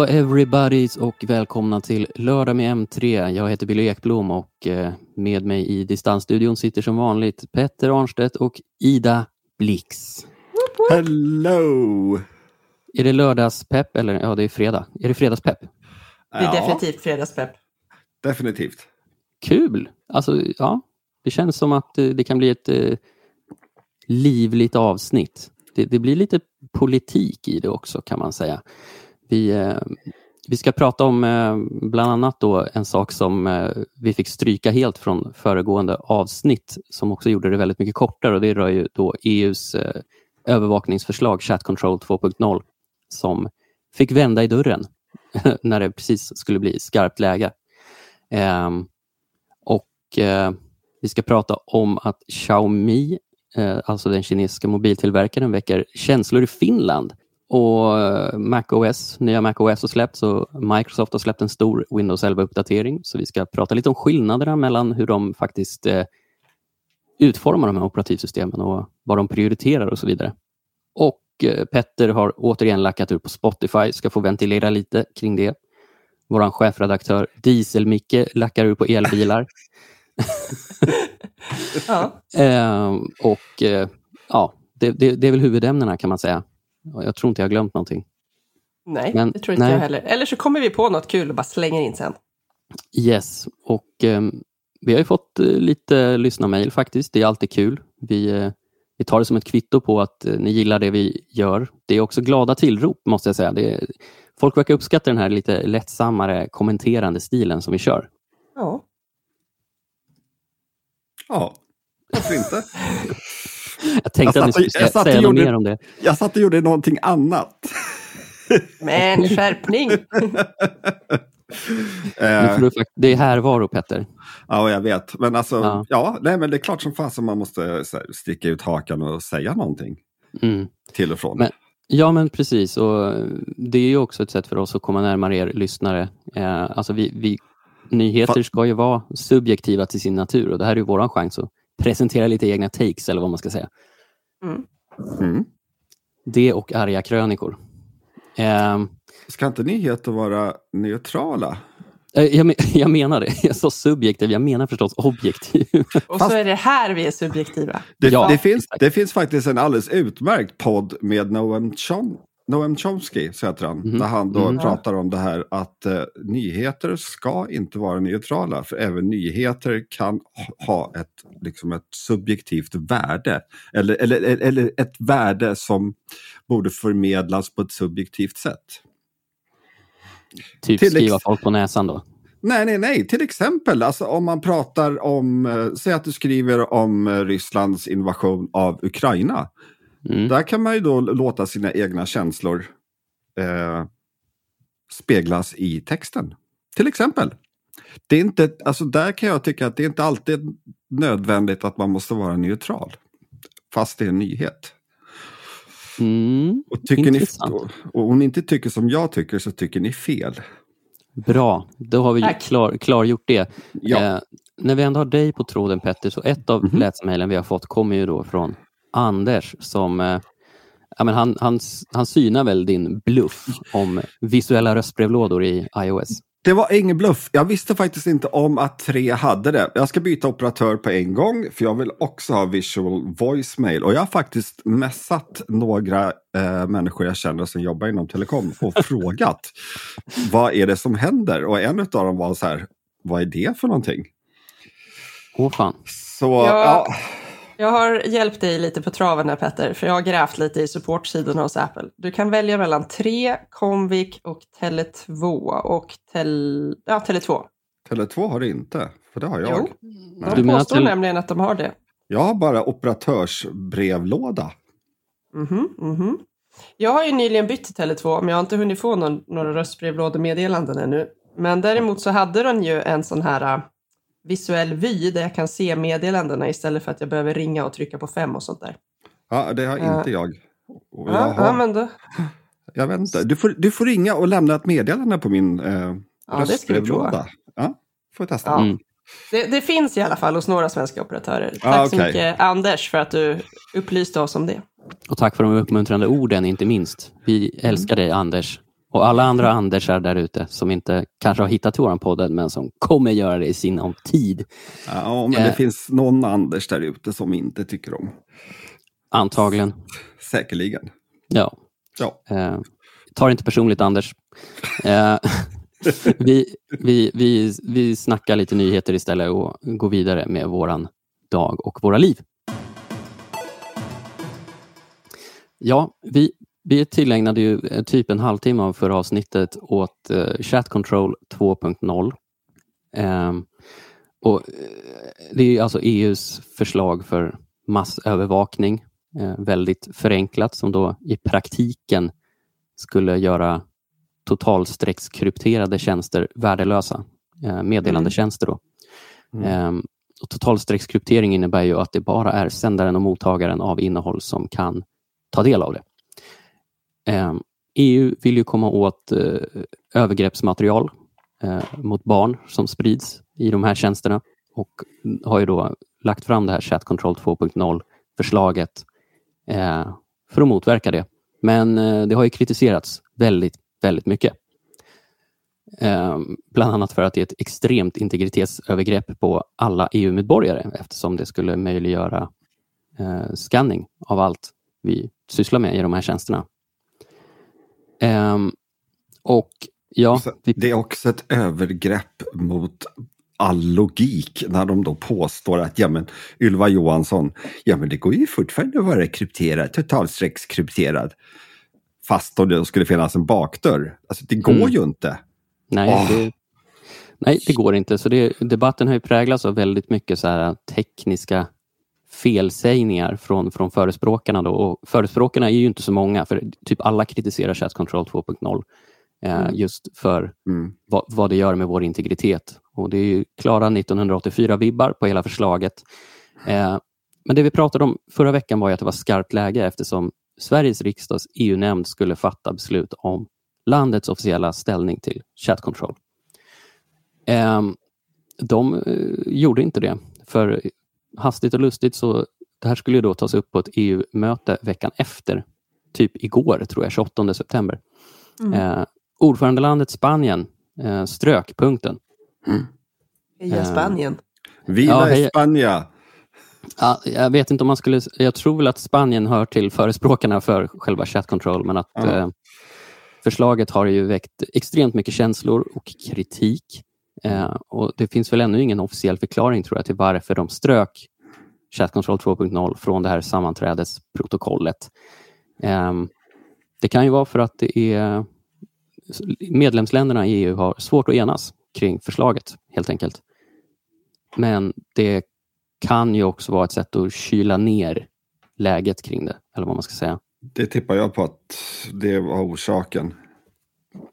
Hallå everybody's och välkomna till Lördag med M3. Jag heter Billy Ekblom och eh, med mig i distansstudion sitter som vanligt Petter Arnstedt och Ida Blix. Hello! Är det lördagspepp eller ja, det är fredag. Är det fredagspepp? Det är definitivt fredagspepp. Definitivt. Kul! Alltså, ja, det känns som att eh, det kan bli ett eh, livligt avsnitt. Det, det blir lite politik i det också kan man säga. Vi, eh, vi ska prata om eh, bland annat då en sak som eh, vi fick stryka helt från föregående avsnitt som också gjorde det väldigt mycket kortare och det rör ju då EUs övervakningsförslag Chat Control 2.0 som fick vända i dörren när det precis skulle bli skarpt läge. Ehm, eh, och vi ska prata om att Xiaomi, eh, alltså den kinesiska mobiltillverkaren, väcker känslor i Finland och eh, MacOS, nya MacOS har släppts och Microsoft har släppt en stor Windows 11-uppdatering. Så vi ska prata lite om skillnaderna mellan hur de faktiskt eh, utformar de här operativsystemen och vad de prioriterar och så vidare. Och eh, Petter har återigen lackat ur på Spotify, ska få ventilera lite kring det. Vår chefredaktör Diesel-Micke lackar ur på elbilar. ja. eh, och eh, ja, det, det, det är väl huvudämnena kan man säga. Jag tror inte jag har glömt någonting. Nej, Men, det tror inte nej. jag heller. Eller så kommer vi på något kul och bara slänger in sen. Yes, och eh, vi har ju fått eh, lite lyssnarmail faktiskt. Det är alltid kul. Vi, eh, vi tar det som ett kvitto på att eh, ni gillar det vi gör. Det är också glada tillrop måste jag säga. Det är, folk verkar uppskatta den här lite lättsammare kommenterande stilen som vi kör. Ja. Ja, varför inte? Jag tänkte jag att ni skulle säga, säga gjorde, mer om det. Jag satt och gjorde någonting annat. Men skärpning! Eh. det är härvaro Petter. Ja, jag vet. Men alltså, ja, ja nej, men det är klart som fan som man måste här, sticka ut hakan och säga någonting. Mm. Till och från. Men, ja, men precis. Och det är ju också ett sätt för oss att komma närmare er lyssnare. Eh, alltså vi, vi, nyheter ska ju vara subjektiva till sin natur och det här är ju vår chans att presentera lite egna takes eller vad man ska säga. Mm. Mm. Det och arga krönikor. Eh, ska inte nyheter vara neutrala? Eh, jag, jag menar det. Jag sa subjektiv, jag menar förstås objektiv. Och Fast, så är det här vi är subjektiva. Det, ja, det, finns, det finns faktiskt en alldeles utmärkt podd med Noam Chom, Noam Chomsky, så heter han, mm. där han då mm. pratar om det här att uh, nyheter ska inte vara neutrala, för även nyheter kan ha ett, liksom ett subjektivt värde, eller, eller, eller ett värde som borde förmedlas på ett subjektivt sätt. Typ Till skriva folk på näsan då? Nej, nej, nej. Till exempel alltså, om man pratar om, uh, säg att du skriver om uh, Rysslands invasion av Ukraina. Mm. Där kan man ju då låta sina egna känslor eh, speglas i texten. Till exempel. Det är inte, alltså där kan jag tycka att det är inte alltid nödvändigt att man måste vara neutral. Fast det är en nyhet. Mm, och, tycker ni, och om ni inte tycker som jag tycker så tycker ni fel. Bra, då har vi klar, klargjort det. Ja. Eh, när vi ändå har dig på tråden Petter, så ett av mm läsmejlen vi har fått kommer ju då från Anders som eh, ja, men han, han, han synar väl din bluff om visuella röstbrevlådor i iOS. Det var ingen bluff. Jag visste faktiskt inte om att tre hade det. Jag ska byta operatör på en gång för jag vill också ha visual voicemail. Och jag har faktiskt messat några eh, människor jag känner som jobbar inom telekom och frågat vad är det som händer? Och en av dem var så här, vad är det för någonting? Åh fan. Så, ja. ja. Jag har hjälpt dig lite på traven här Petter, för jag har grävt lite i supportsidorna hos Apple. Du kan välja mellan 3, Comviq och Tele2 och tel... ja, Tele2. Tele2 har det inte, för det har jag. Jo, Nej. de påstår tele... nämligen att de har det. Jag har bara operatörsbrevlåda. Mm -hmm, mm -hmm. Jag har ju nyligen bytt till Tele2, men jag har inte hunnit få någon, några röstbrevlådemeddelanden ännu. Men däremot så hade den ju en sån här visuell vy där jag kan se meddelandena istället för att jag behöver ringa och trycka på fem och sånt där. Ja, det har inte uh, jag. Ja, ja, men då... Jag vet inte. Du får, du får ringa och lämna ett meddelande på min eh, Ja, röstbrevlåda. Ja, får testa. Ja. Mm. Det, det finns i alla fall hos några svenska operatörer. Tack Ah, så okej. mycket Anders för att du upplyste oss om det. Och tack för de uppmuntrande orden, inte minst. Vi älskar dig, Anders. Och alla andra Andersar där ute som inte kanske har hittat till vår podd men som kommer göra det i sinom tid. Ja, men det Eh. finns någon Anders där ute som inte tycker om. Antagligen. Säkerligen. Ja. Ja. Eh, ta det inte personligt, Anders. Eh, vi, vi, vi, vi snackar lite nyheter istället och går vidare med våran dag och våra liv. Ja, vi, vi tillägnade ju eh, typ en halvtimme av förra avsnittet åt eh, Chat Control 2.0. Ehm, och, eh, det är alltså EUs förslag för massövervakning, eh, väldigt förenklat, som då i praktiken skulle göra totalstreckskrypterade tjänster värdelösa. Eh, meddelandetjänster då. Mm. Ehm, och totalstreckskryptering innebär ju att det bara är sändaren och mottagaren av innehåll som kan ta del av det. Ehm, EU vill ju komma åt eh, övergreppsmaterial eh, mot barn som sprids i de här tjänsterna och har ju då lagt fram det här Chat Control 2.0 förslaget eh, för att motverka det. Men det har ju kritiserats väldigt, väldigt mycket. Ehm, bland annat för att det är ett extremt integritetsövergrepp på alla EU-medborgare eftersom det skulle möjliggöra scanning av allt vi sysslar med i de här tjänsterna. Ehm, och ja, vi, Det är också ett övergrepp mot all logik när de då påstår att ja, men, Ylva Johansson, ja men det går ju fortfarande att vara krypterad, totalstreckskrypterad. Fast då det skulle finnas en bakdörr. Alltså det går Mm. ju inte. Nej, Åh. det, nej, det går inte. Så det, debatten har ju präglats av väldigt mycket så här tekniska felsägningar från, från förespråkarna. Då. Och förespråkarna är ju inte så många, för typ alla kritiserar Chat Control 2.0 eh, Mm. just för Mm. vad, vad det gör med vår integritet. Och Det är ju klara 1984-vibbar på hela förslaget. Eh, men det vi pratade om förra veckan var att det var skarpt läge eftersom Sveriges riksdags EU-nämnd skulle fatta beslut om landets officiella ställning till chat control. Eh, de gjorde inte det, för hastigt och lustigt så det här skulle ju då tas upp på ett EU-möte veckan efter, typ igår tror jag, 28 september. Mm. Eh, ordförandelandet Spanien eh, strök punkten. Heja eh, Spanien. Viva Ja, hej. España! Ja, jag vet inte om man skulle... Jag tror väl att Spanien hör till förespråkarna för själva chat control, men att Ja. eh, förslaget har ju väckt extremt mycket känslor och kritik. Eh, och Det finns väl ännu ingen officiell förklaring tror jag till varför de strök chat control 2.0 från det här sammanträdesprotokollet. Eh, det kan ju vara för att det är medlemsländerna i EU har svårt att enas kring förslaget helt enkelt. Men det kan ju också vara ett sätt att kyla ner läget kring det, eller vad man ska säga. Det tippar jag på att det var orsaken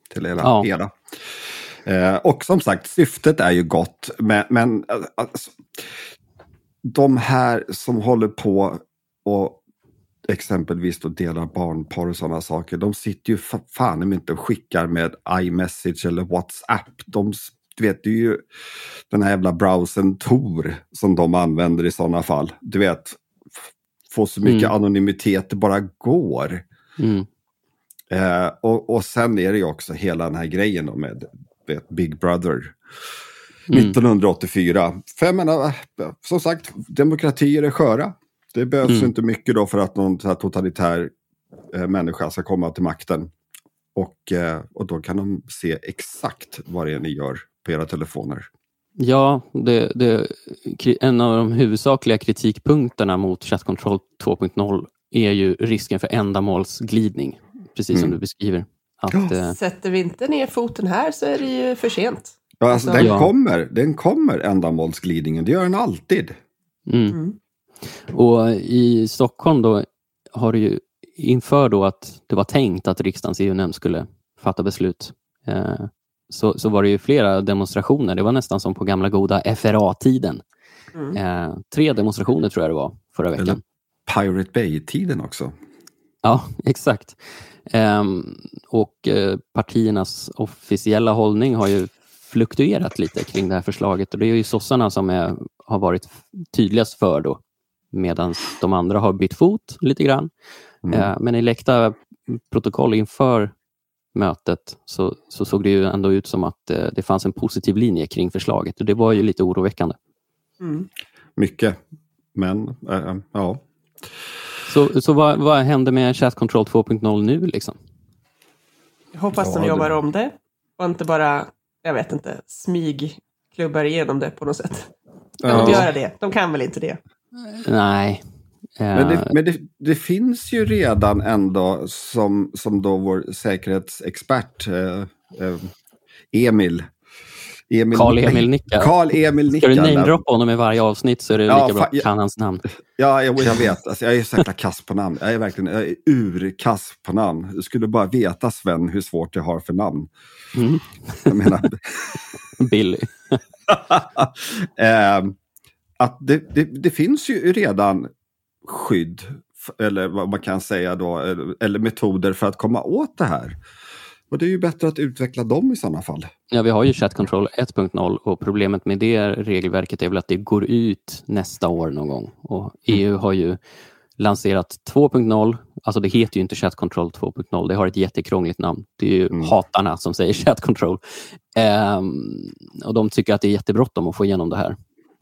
till hela. Ja. hela. Eh, och som sagt, syftet är ju gott, men, men alltså, de här som håller på och exempelvis då delar barnporr och sådana saker, de sitter ju fa- fan inte och skickar med iMessage eller WhatsApp. De, du vet, det är ju den här jävla browsern Tor som de använder i sådana fall. Du vet, få så mycket Mm. anonymitet det bara går. Mm. Eh, och, och sen är det ju också hela den här grejen med vet, Big Brother. Mm. 1984. För jag menar, eh, som sagt, demokratier är sköra. Det behövs Mm. inte mycket då för att någon totalitär eh, människa ska komma till makten. Och, eh, och då kan de se exakt vad det är ni gör på era telefoner. Ja, det, det, en av de huvudsakliga kritikpunkterna mot Chat Control 2.0 är ju risken för ändamålsglidning, precis som Mm. du beskriver. Att, eh, Sätter vi inte ner foten här så är det ju för sent. Ja, alltså, Alltså- den, Ja. kommer, den kommer ändamålsglidningen, det gör den alltid. mm. Mm. Och i Stockholm då har det ju inför då att det var tänkt att riksdagens EU-nämnd skulle fatta beslut eh, så, så var det ju flera demonstrationer. Det var nästan som på gamla goda FRA-tiden. Mm. Eh, tre demonstrationer tror jag det var förra veckan. Eller- Pirate Bay-tiden också. Ja, exakt. Um, och uh, partiernas officiella hållning har ju fluktuerat lite kring det här förslaget och det är ju sossarna som är, har varit tydligast för då, medan de andra har bytt fot lite grann. Mm. Uh, men i läckta protokoll inför mötet så, så, såg det ju ändå ut som att uh, det fanns en positiv linje kring förslaget och det var ju lite oroväckande. Mm. Mycket, men ja. Så, så vad, vad händer med Chat Control 2.0 nu? Liksom? Jag hoppas ja, de jobbar det... om det och inte bara, jag vet inte, smygklubbar igenom det på något sätt. Kan ja. de göra det? De kan väl inte det? Nej. Men, det, men det, det, finns ju redan ändå som, som då vår säkerhetsexpert eh, eh, Emil Emil, Carl Emil Nicka. Carl Emil Nicka. Ska du namedroppa honom i varje avsnitt så är det ja, lika bra att kan hans namn. Ja, jag, jag vet. Alltså, jag är så jäkla kass på namn. Jag är verkligen jag är urkass på namn. Du skulle bara veta, Sven, hur svårt jag har för namn. Mm. Jag menar... Billy. eh, att det, det, det, finns ju redan skydd, eller vad man kan säga då, eller metoder för att komma åt det här. Och det är ju bättre att utveckla dem i sådana fall. Ja, vi har ju Chat Control 1.0 och problemet med det regelverket är väl att det går ut nästa år någon gång. Och EU mm. har ju lanserat 2.0, alltså det heter ju inte Chat Control 2.0, det har ett jättekrångligt namn. Det är ju mm. hatarna som säger Chat Control. Um, och de tycker att det är jättebråttom att få igenom det här.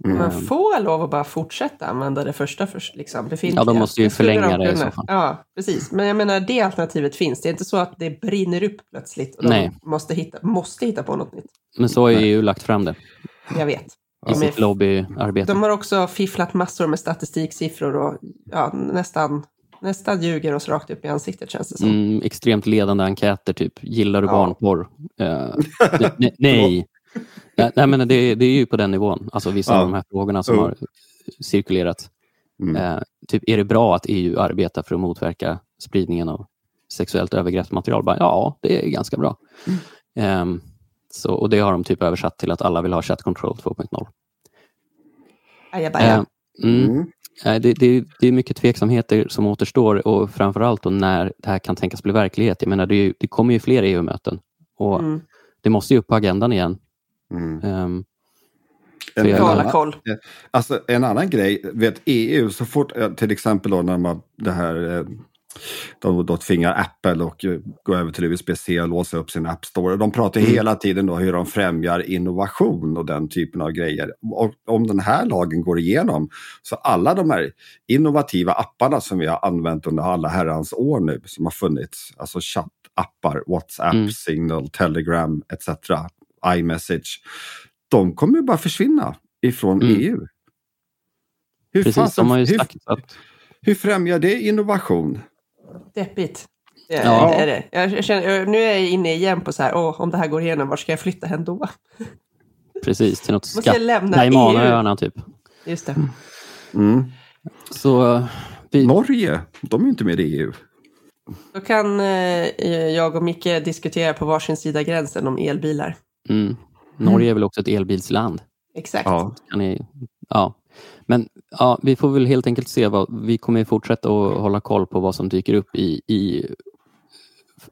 Mm. Man får lov att bara fortsätta använda det första först, liksom, befintliga. Ja, de måste ju förlänga det i så fall. Ja, precis. Men jag menar, det alternativet finns. Det är inte så att det brinner upp plötsligt och Nej. de måste hitta, måste hitta på något nytt. Men så har ju EU lagt fram det. Jag vet. I sitt lobbyarbete. De har också fifflat massor med statistiksiffror och ja, nästan nästan ljuger oss rakt upp i ansiktet känns det som. Mm, extremt ledande enkäter, typ gillar du ja. barnporr? Uh, nej, nej, nej, men det, det är ju på den nivån, alltså vissa ja. av de här frågorna som mm. har cirkulerat. Mm. Eh, typ, är det bra att EU arbetar för att motverka spridningen av sexuellt övergreppsmaterial? Bara, ja, det är ganska bra. Mm. Eh, så, och det har de typ översatt till att alla vill ha chat control 2.0. Eh, mm. Det, det, det, är mycket tveksamheter som återstår och framförallt då när det här kan tänkas bli verklighet. Jag menar, det, det kommer ju fler EU-möten och mm. det måste ju upp på agendan igen. Mm. Um, en, en, annan, koll. Alltså, en annan grej, vet EU, så fort till exempel då när man det här eh, de då tvingar Apple att gå över till USB-C och låsa upp sin App Store. De pratar mm. hela tiden om hur de främjar innovation och den typen av grejer. Och om den här lagen går igenom så alla de här innovativa apparna som vi har använt under alla herrans år nu som har funnits, alltså chattappar, WhatsApp, mm. Signal, Telegram etc iMessage. De kommer bara försvinna ifrån mm. EU. Hur Precis, fasen, de har ju hur, sagt att... Hur främjar det innovation? Deppigt. Är, ja. det är det. Jag känner, nu är jag inne igen på så här, åh, om det här går igenom, var ska jag flytta hen då? Precis, till något skatt... Caymanöarna typ. Just det. Mm. Så, vi... Norge, de är inte med i EU. Då kan eh, jag och Micke diskutera på varsin sida gränsen om elbilar. Mm. Norge är väl också ett elbilsland? Exakt. Ja. Ni, ja. Men ja, vi får väl helt enkelt se. Vad, vi kommer fortsätta att hålla koll på vad som dyker upp i, i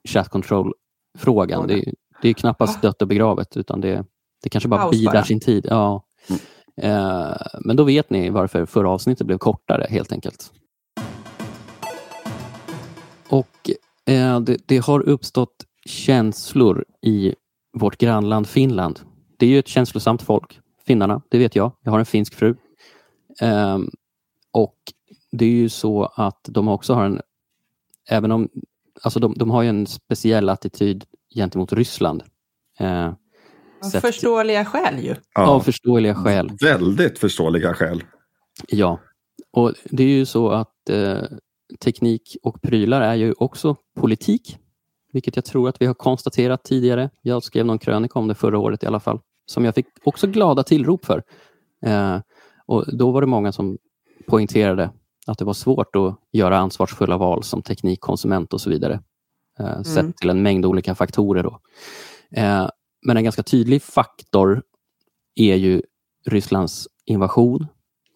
chat control-frågan. Det, det, är knappast dött och begravet utan det, det kanske bara bidar sin tid. Ja. Mm. Eh, men då vet ni varför förra avsnittet blev kortare helt enkelt. Och eh, det, det, har uppstått känslor i vårt grannland Finland. Det är ju ett känslosamt folk, finnarna, det vet jag. Jag har en finsk fru. Um, och det är ju så att de också har en, även om, alltså de, de har ju en speciell attityd gentemot Ryssland. Uh, av förståeliga skäl ju. Ja, av förståeliga skäl. Väldigt förståeliga skäl. Ja, och det är ju så att eh, teknik och prylar är ju också politik vilket jag tror att vi har konstaterat tidigare. Jag skrev någon krönika om det förra året i alla fall, som jag fick också glada tillrop för. Eh, och Då var det många som poängterade att det var svårt att göra ansvarsfulla val som teknikkonsument och så vidare. Eh, mm. Sett till en mängd olika faktorer. Då. Eh, men en ganska tydlig faktor är ju Rysslands invasion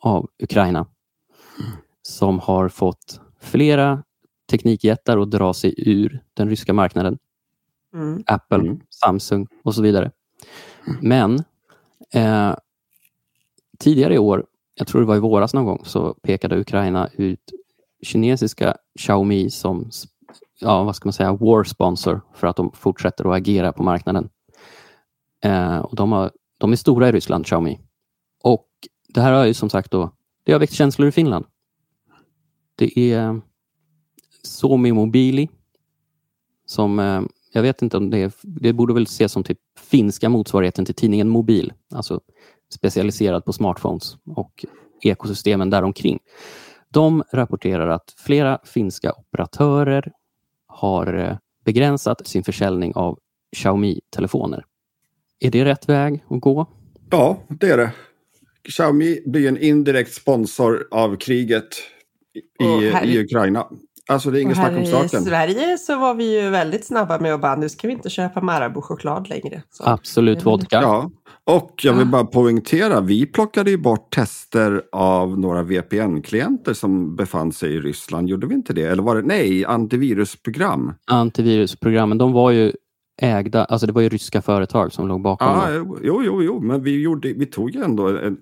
av Ukraina. Mm. Som har fått flera teknikjättar att dra sig ur den ryska marknaden. Mm. Apple, mm. Samsung och så vidare. Men eh, tidigare i år, jag tror det var i våras någon gång, så pekade Ukraina ut kinesiska Xiaomi som ja, vad ska man säga, war sponsor för att de fortsätter att agera på marknaden. Eh, och de, har, de är stora i Ryssland, Xiaomi. Och det här har ju som sagt då, det har väckt känslor i Finland. Det är Suomi Mobili som eh, jag vet inte om det är, det borde väl ses som typ finska motsvarigheten till tidningen Mobil, alltså specialiserad på smartphones och ekosystemen däromkring. De rapporterar att flera finska operatörer har eh, begränsat sin försäljning av Xiaomi-telefoner. Är det rätt väg att gå? Ja, det är det. Xiaomi blir en indirekt sponsor av kriget i, i Ukraina. Alltså det är inget snack om saken. I Sverige så var vi ju väldigt snabba med att bara, nu ska vi inte köpa Marabou-choklad längre. Så. Absolut vodka. Ja, och jag vill bara poängtera, vi plockade ju bort tester av några VPN-klienter som befann sig i Ryssland. Gjorde vi inte det? Eller var det, nej, antivirusprogram. Antivirusprogrammen, de var ju ägda, alltså det var ju ryska företag som låg bakom. Ja, jo, jo, jo, men vi, gjorde, vi tog ju ändå en...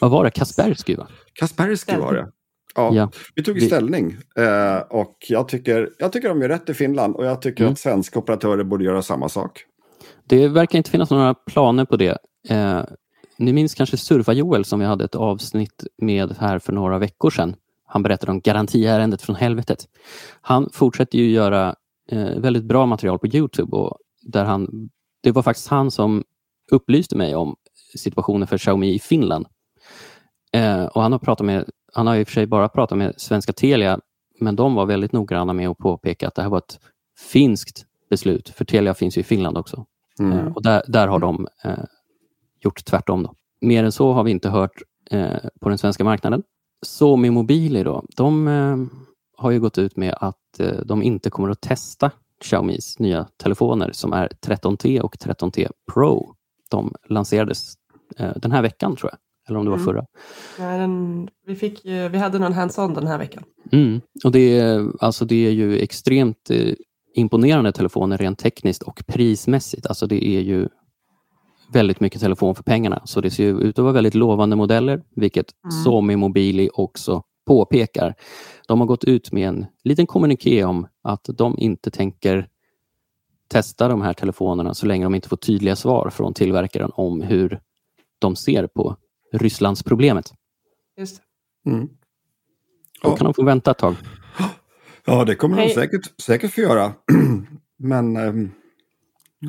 Vad var det? Kaspersky va? Kaspersky var det. Ja, ja, vi tog vi... ställning eh, och jag tycker, jag tycker de gör rätt i Finland och jag tycker mm. att svenska operatörer borde göra samma sak. Det verkar inte finnas några planer på det. Eh, ni minns kanske Surfa-Joel som vi hade ett avsnitt med här för några veckor sedan. Han berättade om garantiärendet från helvetet. Han fortsätter ju göra eh, väldigt bra material på Youtube och där han, det var faktiskt han som upplyste mig om situationen för Xiaomi i Finland. Eh, och han har pratat med han har i och för sig bara pratat med svenska Telia, men de var väldigt noggranna med att påpeka att det här var ett finskt beslut, för Telia finns ju i Finland också. Mm. Eh, och där, där har de eh, gjort tvärtom. Då. Mer än så har vi inte hört eh, på den svenska marknaden. Somi Mobili då, de eh, har ju gått ut med att eh, de inte kommer att testa Xiaomis nya telefoner som är 13T och 13T Pro. De lanserades eh, den här veckan tror jag. Eller om det var mm. förra. Ja, den, vi, fick, vi hade någon hands-on den här veckan. Mm. Och det, är, alltså det är ju extremt eh, imponerande telefoner rent tekniskt och prismässigt. Alltså det är ju väldigt mycket telefon för pengarna. Så det ser ut att vara väldigt lovande modeller, vilket mm. Somi Mobili också påpekar. De har gått ut med en liten kommuniké om att de inte tänker testa de här telefonerna så länge de inte får tydliga svar från tillverkaren om hur de ser på Rysslandsproblemet. Just mm. Då ja. kan de få vänta ett tag. Ja, det kommer de säkert, säkert få göra. Men... Ähm,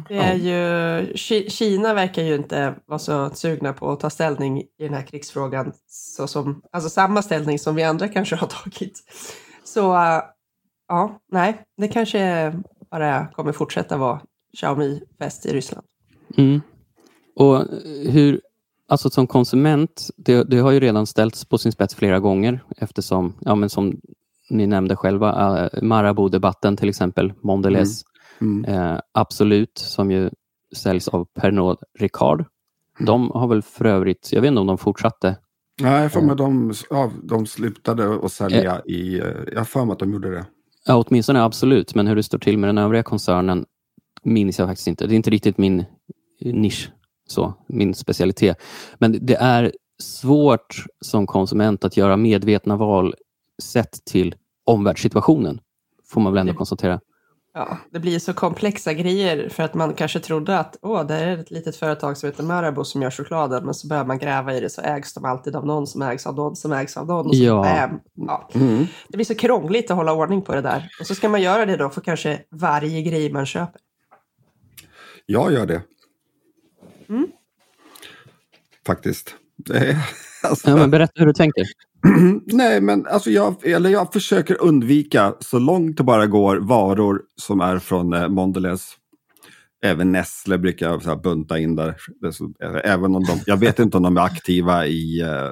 det är ja. ju, Kina verkar ju inte vara så sugna på att ta ställning i den här krigsfrågan. Så som, alltså samma ställning som vi andra kanske har tagit. Så uh, ja, nej, det kanske bara kommer fortsätta vara Xiaomi-fest i Ryssland. Mm. Och hur, Alltså som konsument, det, det, har ju redan ställts på sin spets flera gånger eftersom, ja men som ni nämnde själva, äh, Marabou-debatten till exempel, Mondelez, mm. Mm. Äh, Absolut som ju säljs av Pernod Ricard. Mm. De har väl för övrigt, jag vet inte om de fortsatte? Nej, för mig de, ja, de slutade att sälja äh, i, jag har för mig att de gjorde det. Ja, åtminstone Absolut, men hur det står till med den övriga koncernen minns jag faktiskt inte. Det är inte riktigt min nisch så, min specialitet. Men det är svårt som konsument att göra medvetna val sett till omvärldssituationen, får man väl ändå konstatera. Ja, det blir så komplexa grejer för att man kanske trodde att åh, det är ett litet företag som heter Marabou som gör chokladen, men så börjar man gräva i det så ägs de alltid av någon som ägs av någon som ägs av någon. Och så, ja. Bam, ja. Mm. Det blir så krångligt att hålla ordning på det där. Och så ska man göra det då för kanske varje grej man köper. Jag gör det. Mm. Faktiskt. alltså, ja, men berätta hur du tänker. Nej, men alltså jag, eller jag försöker undvika så långt det bara går varor som är från eh, Mondelez. Även Nestle brukar jag så här, bunta in där. Även om de, jag vet inte om de är aktiva i, eh,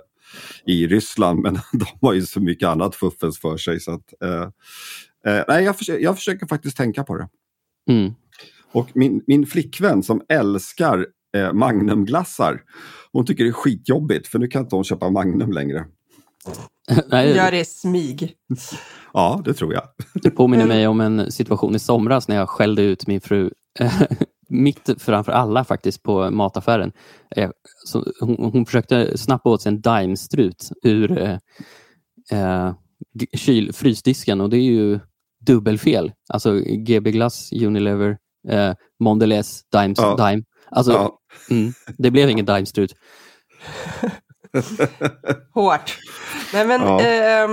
i Ryssland, men de har ju så mycket annat fuffens för sig. Så att, eh, eh, nej, jag, försöker, jag försöker faktiskt tänka på det. Mm. Och min, min flickvän som älskar eh, Magnumglassar. Hon tycker det är skitjobbigt för nu kan inte hon köpa Magnum längre. Nej, Gör det smyg. Ja, det tror jag. Det påminner mig om en situation i somras när jag skällde ut min fru mitt framför alla faktiskt på mataffären. Eh, så hon, hon försökte snappa åt sig en Daimstrut ur eh, eh, kyl, frysdisken och det är ju dubbelfel. Alltså GB Glass, Unilever, eh, Mondelez, Dimes, ja. Dime. Alltså, ja. Mm, det blev ingen Daimstrut. Hårt. Nej, men, ja. eh,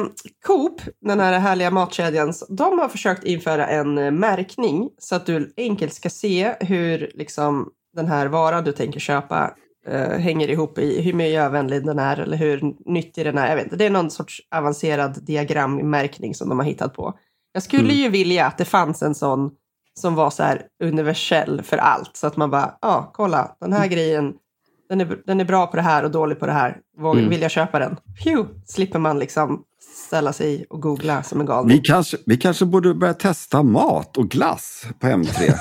Coop, den här härliga matkedjan, de har försökt införa en eh, märkning så att du enkelt ska se hur liksom, den här varan du tänker köpa eh, hänger ihop i hur miljövänlig den är eller hur nyttig den är. Jag vet inte, det är någon sorts avancerad diagrammärkning som de har hittat på. Jag skulle mm. ju vilja att det fanns en sån som var så här universell för allt. Så att man bara, ja, ah, kolla, den här mm. grejen den är, den är bra på det här och dålig på det här. mm. Vill jag köpa den? Phew, slipper man liksom ställa sig och googla som en galning. Vi kanske, vi kanske borde börja testa mat och glass på M3.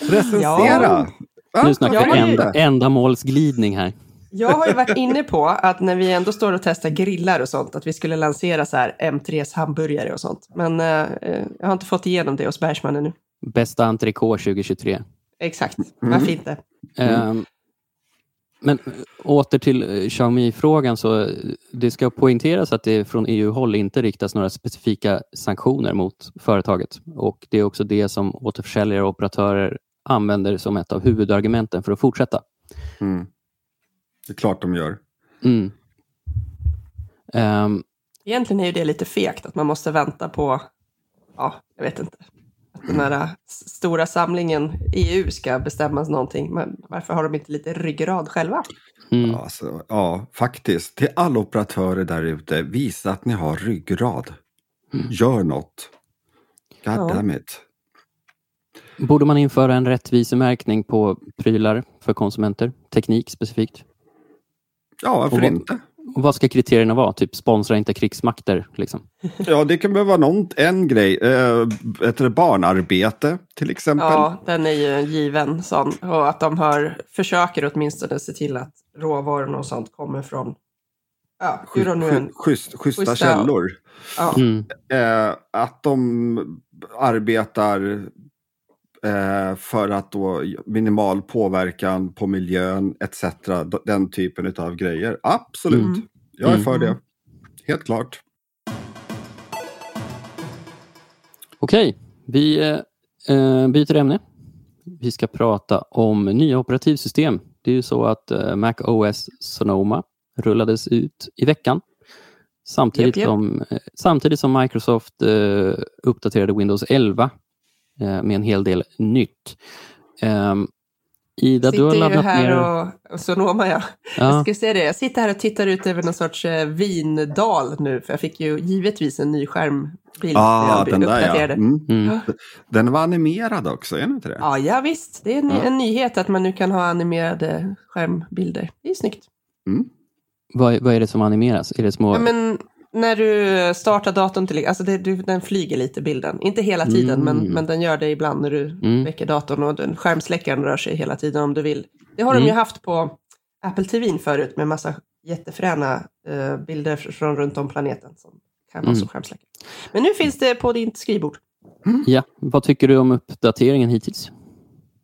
Recensera! Ja. Nu snackar vi ända, ändamålsglidning här. Jag har ju varit inne på att när vi ändå står och testar grillar och sånt, att vi skulle lansera så här M3s hamburgare och sånt. Men eh, jag har inte fått igenom det hos Bergsman ännu. Bästa entrecote 2023. Exakt, mm. varför inte? Mm. Men åter till eh, Xiaomi-frågan så eh, det ska poängteras att det från EU-håll inte riktas några specifika sanktioner mot företaget och det är också det som återförsäljare och operatörer använder som ett av huvudargumenten för att fortsätta. Mm. Det är klart de gör. Mm. Um, Egentligen är ju det lite fegt att man måste vänta på, ja, jag vet inte, den här stora samlingen EU ska bestämmas någonting. Men varför har de inte lite ryggrad själva? Mm. Alltså, ja, faktiskt. Till alla operatörer där ute, visa att ni har ryggrad. Mm. Gör något. God ja. damn it. Borde man införa en rättvisemärkning på prylar för konsumenter? Teknik specifikt? Ja, varför inte? Och vad ska kriterierna vara? Typ sponsra inte krigsmakter? Liksom. Ja, det kan behöva någon, en grej. Ett barnarbete till exempel. Ja, den är ju en given sån. Och att de har, försöker åtminstone se till att råvarorna och sånt kommer från ja, hur de nu en, schysst, schyssta, schyssta källor. Ja. Mm. Eh, att de arbetar för att då minimal påverkan på miljön etc. Den typen av grejer. Absolut, mm. jag är för mm. det. Helt klart. Okej, vi eh, byter ämne. Vi ska prata om nya operativsystem. Det är ju så att eh, Mac OS Sonoma rullades ut i veckan. Samtidigt, yep, yep. Som, eh, samtidigt som Microsoft eh, uppdaterade Windows 11 Eh, med en hel del nytt. Um, Ida, sitter du har laddat här ner... och, och Sonoma, ja. ja. Jag ska säga det, jag sitter här och tittar ut över någon sorts eh, vindal nu, för jag fick ju givetvis en ny skärmbild. Ah, den där ja. Mm. Mm. Den var animerad också, är den inte det? Ja, ja visst. Det är en, ja. en nyhet att man nu kan ha animerade skärmbilder. Det är snyggt. Mm. Vad, vad är det som animeras? Är det små... Ja, men när du startar datorn, till, alltså det, du, den flyger lite bilden. Inte hela tiden, mm. men, men den gör det ibland när du mm. väcker datorn och den, skärmsläckaren rör sig hela tiden om du vill. Det har mm. de ju mm. haft på Apple TV förut med massa jättefräna uh, bilder från runt om planeten som kan vara mm. som skärmsläckare. Men nu finns det på ditt skrivbord. Ja, vad tycker du om uppdateringen hittills?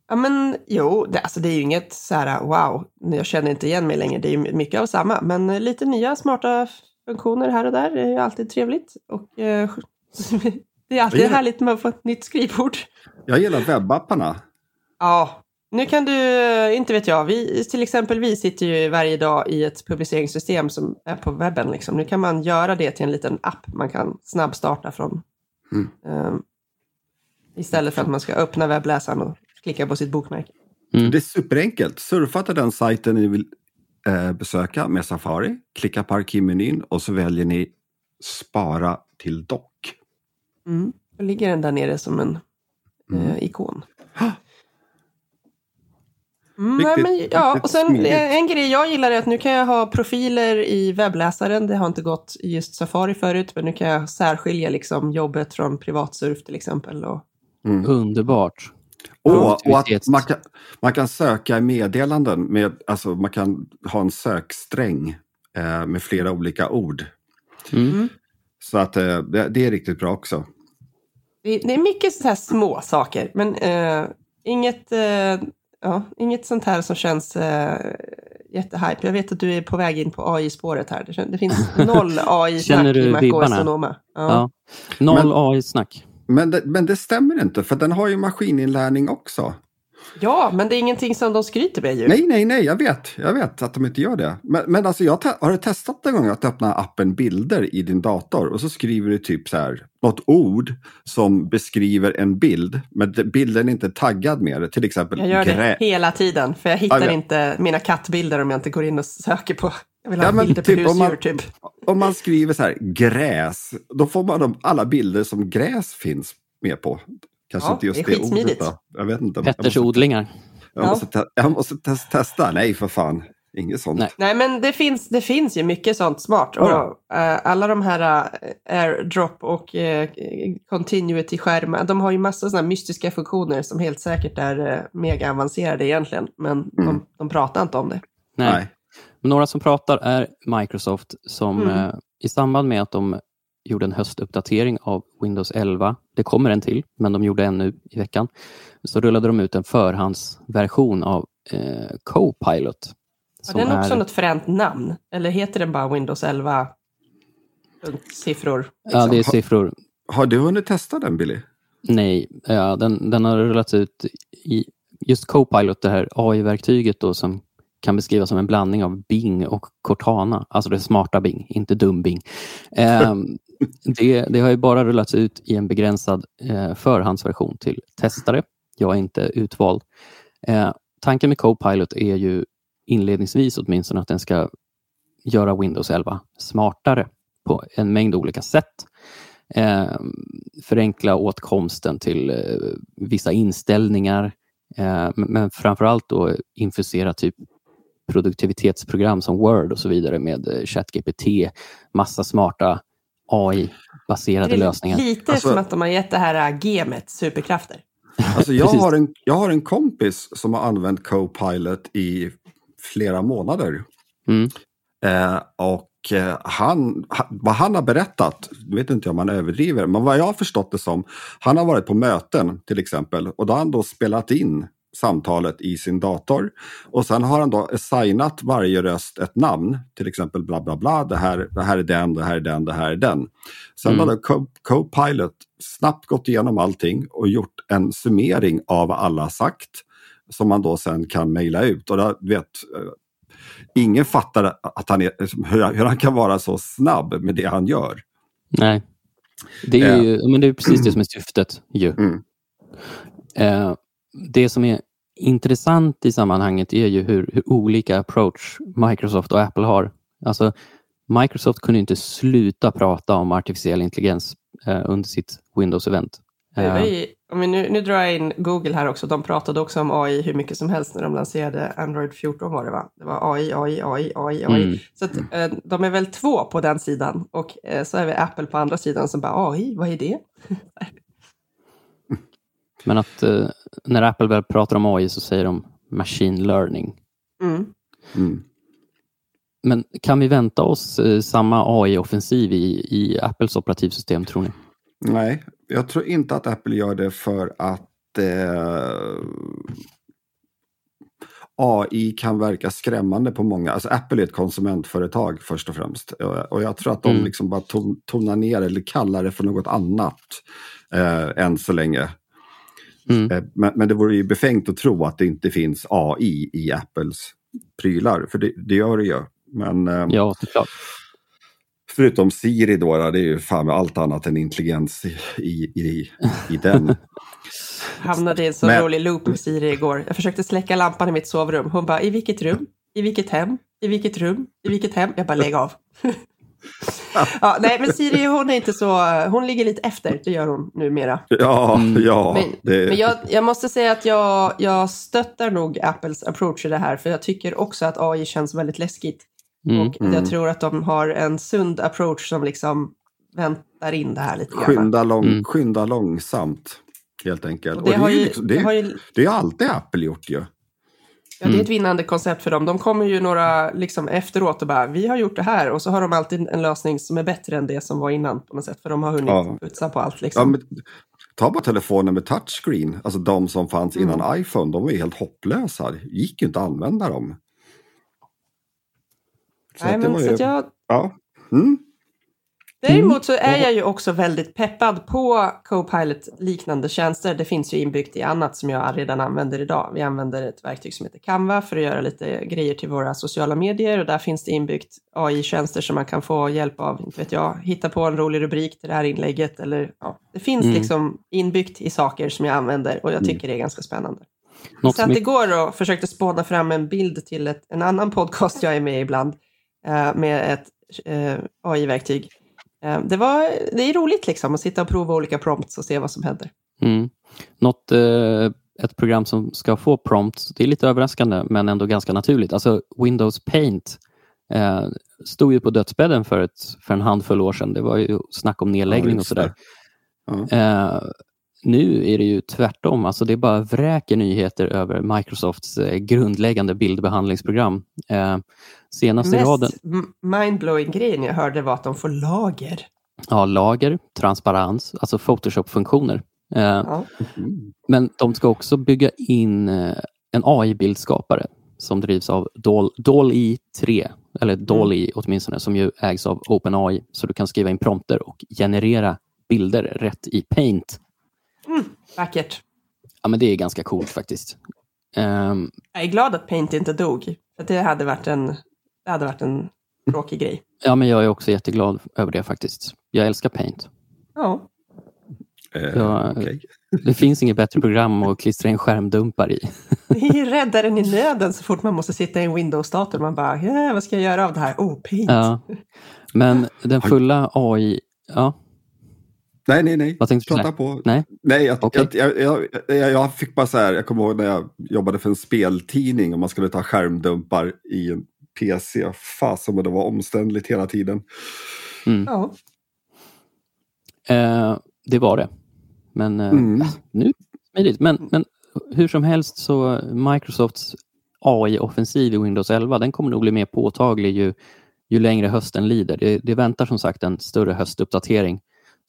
Ja men jo, det, alltså det är ju inget så här wow, jag känner inte igen mig längre. Det är ju mycket av samma, men lite nya smarta funktioner här och där. Det är ju alltid trevligt. Och, eh, det är alltid gillar... härligt med att få ett nytt skrivbord. Jag gillar webbapparna. Ja, nu kan du, inte vet jag, vi, till exempel vi sitter ju varje dag i ett publiceringssystem som är på webben. Liksom. Nu kan man göra det till en liten app man kan snabbstarta från. Mm. Um, istället för att man ska öppna webbläsaren och klicka på sitt bokmärke. Mm. Det är superenkelt. Surfa till den sajten ni vill eh, besöka med Safari, klicka på arkivmenyn och så väljer ni spara till dock. Mm. Då ligger den där nere som en mm. eh, ikon. Mm, riktigt, men, ja, och sen smidigt. en grej jag gillar är att nu kan jag ha profiler i webbläsaren. Det har inte gått i just Safari förut, men nu kan jag särskilja liksom jobbet från privatsurf till exempel. Och... Mm. Underbart. Och, och att man kan, man kan söka i meddelanden, med, alltså man kan ha en söksträng eh, med flera olika ord. Mm. Så att eh, det, det är riktigt bra också. Det, det är mycket så här små saker, men eh, inget, eh, ja, inget sånt här som känns eh, jättehype. Jag vet att du är på väg in på AI-spåret här. Det, det finns noll AI-snack i MacOS vibbarna? Sonoma. Ja. Ja. Noll Men- AI-snack. Men det, men det stämmer inte, för den har ju maskininlärning också. ja, men det är ingenting som de skryter med ju. Nej, nej, nej, jag vet. Jag vet att de inte gör det. Men, men alltså, jag har du testat en gång att öppna appen bilder i din dator och så skriver du typ så här något ord som beskriver en bild, men bilden är inte taggad med det. Till exempel Jag gör det hela tiden, för jag hittar Ja, men- inte mina kattbilder om jag inte går in och söker på... Jag vill Ja, ha men bilder på typ man- husdjur, typ. Om man skriver så här gräs, då får man de, alla bilder som gräs finns med på. Kanske Ja, inte just det är det, ordet då. Jag vet inte. Petters jag måste, odlingar. jag måste, te- jag måste tes- testa. Nej, för fan. Inget sånt. Nej. Nej, men det finns, det finns ju mycket sånt smart. Ja, Och, eh, alla de här eh, airdrop och uh, continuity-skärmar, de har ju massa sådana mystiska funktioner som helt säkert är uh, mega avancerade egentligen. Men Mm. de, de pratar inte om det. Nej. Nej. Men några som pratar är Microsoft som Mm. eh, i samband med att de gjorde en höstuppdatering av Windows 11, det kommer en till, men de gjorde en nu i veckan, så rullade de ut en förhandsversion av eh, Copilot. Har den också är- något fränt namn? Eller heter den bara Windows 11? punkt Siffror? Ja, det är liksom? siffror. Har du hunnit testa den, Billy? Nej, ja, den, den har rullats ut i just Copilot, det här AI-verktyget då som kan beskrivas som en blandning av Bing och Cortana. Alltså det smarta Bing, inte dum Bing. Ehm, det, det har ju bara rullats ut i en begränsad eh, förhandsversion till testare. Jag är inte utvald. Eh, tanken med Copilot är ju inledningsvis åtminstone att den ska göra Windows 11 smartare på en mängd olika sätt. Eh, förenkla åtkomsten till eh, vissa inställningar, eh, men, men framförallt då infusera typ produktivitetsprogram som Word och så vidare med eh, ChatGPT, massa smarta AI-baserade Det är lösningar. lite Alltså- som att de har gett det här äh, gemet superkrafter. Alltså jag, har en, jag har en kompis som har använt Copilot i flera månader. Mm. Eh, och eh, han, ha, vad han har berättat, nu vet inte om han överdriver, men vad jag har förstått det som, han har varit på möten till exempel och då har han då spelat in samtalet i sin dator och sen har han då assignat varje röst ett namn, till exempel bla bla bla, det här, det här är den, det här är den, det här är den. Sen Mm. Co- Copilot snabbt gått igenom allting och gjort en summering av vad alla sagt som man då sen kan mejla ut. Och då, vet, eh, ingen fattar att han är, hur, hur han kan vara så snabb med det han gör. Nej. Det är, ju, men det är precis det som är syftet. Ju. Mm. Eh, det som är intressant i sammanhanget är ju hur, hur olika approach Microsoft och Apple har. Alltså, Microsoft kunde inte sluta prata om artificiell intelligens eh, under sitt Windows-event. Eh, nu, nu drar jag in Google här också. De pratade också om AI hur mycket som helst när de lanserade Android 14 var det va? Det var AI, AI, AI, AI, AI. Mm. Så att, eh, de är väl två på den sidan och eh, så är vi Apple på andra sidan som bara AI, vad är det? Men att eh, när Apple väl pratar om AI så säger de machine learning. Mm. Mm. Men kan vi vänta oss eh, samma AI-offensiv i, i Apples operativsystem tror ni? Nej, jag tror inte att Apple gör det för att eh, AI kan verka skrämmande på många. Alltså Apple är ett konsumentföretag först och främst. Och och jag tror att de Mm. liksom bara ton, tonar ner eller kallar det för något annat eh, än så länge. Mm. Eh, men, men det vore ju befängt att tro att det inte finns AI i Apples prylar. För det, det gör det ju. Men eh, Ja, såklart. förutom Siri då, det är ju fan med allt annat än intelligens i, i, i, i den. Hamnade i en så Men- rolig loop med Siri igår. Jag försökte släcka lampan i mitt sovrum. Hon bara, i vilket rum? I vilket hem? I vilket rum? I vilket hem? Jag bara, lägg av. ja, nej, men Siri hon är inte så, hon ligger lite efter, det gör hon numera. Ja, Mm. ja. Men, det, men jag, jag måste säga att jag, jag stöttar nog Apples approach i det här, för jag tycker också att AI känns väldigt läskigt. Mm. Och Mm. jag tror att de har en sund approach som liksom väntar in det här lite grann. skynda, lång, Mm. skynda långsamt, helt enkelt. Och Och det, det, har ju ju, liksom, det det, har är, ju, det är alltid Apple gjort ju. Ja, det är ett vinnande koncept för dem. De kommer ju några liksom efteråt och bara, vi har gjort det här. Och så har de alltid en lösning som är bättre än det som var innan på något sätt. För de har hunnit ja. putsa på allt. Liksom. Ja, men, ta bara telefonen med touchscreen, alltså de som fanns innan mm. iPhone. De var ju helt hopplösa. Det gick ju inte att använda dem. Så Nej, men så ju... jag... Ja. Mm. Däremot så är jag ju också väldigt peppad på Copilot-liknande tjänster. Det finns ju inbyggt i annat som jag redan använder idag. Vi använder ett verktyg som heter Canva för att göra lite grejer till våra sociala medier och där finns det inbyggt AI-tjänster som man kan få hjälp av, inte vet jag, hitta på en rolig rubrik till det här inlägget eller ja, det finns mm. liksom inbyggt i saker som jag använder och jag mm. tycker mm. det är ganska spännande. Något satt igår och försökte spåna fram en bild till ett, en annan podcast jag är med i ibland eh, med ett eh, AI-verktyg det, var, det är roligt liksom att sitta och prova olika prompts och se vad som händer. Mm. Något, eh, ett program som ska få prompts, det är lite överraskande men ändå ganska naturligt. Alltså Windows Paint eh, stod ju på dödsbädden för, ett, för en handfull år sedan. Det var ju snack om nedläggning ja, och sådär. Ja. Eh, nu är det ju tvärtom, alltså det bara vräker nyheter över Microsofts eh, grundläggande bildbehandlingsprogram. Eh, senast Mest raden... mindblowing grejen jag hörde var att de får lager. Ja, lager, transparens, alltså Photoshop-funktioner. Eh, ja. Men de ska också bygga in eh, en AI-bildskapare som drivs av DALL-E 3, eller DALL-E mm. åtminstone, som ju ägs av OpenAI. Så du kan skriva in prompter och generera bilder rätt i Paint. Mm, vackert. Ja, men det är ganska coolt faktiskt. Um, jag är glad att Paint inte dog. För det hade varit en, det hade varit en tråkig grej. Ja, men jag är också jätteglad över det faktiskt. Jag älskar Paint. Ja. Uh, jag, okay. Det finns inget bättre program att klistra in skärmdumpar i. Det är räddaren i nöden så fort man måste sitta i en Windows-dator. Man bara, yeah, vad ska jag göra av det här? Oh, Paint. Ja. Men den fulla AI... Ja. Nej, nej, nej. Vad tänkte du Prata på. Nej, nej jag, okay. jag, jag, jag, jag, fick bara så här, jag kommer ihåg när jag jobbade för en speltidning och man skulle ta skärmdumpar i en PC. Fasen vad det var omständligt hela tiden. Mm. Ja. Eh, det var det. Men eh, mm. Äh, nu smidigt. Men, men hur som helst så Microsofts AI-offensiv i Windows 11 den kommer nog bli mer påtaglig ju, ju längre hösten lider. Det, det väntar som sagt en större höstuppdatering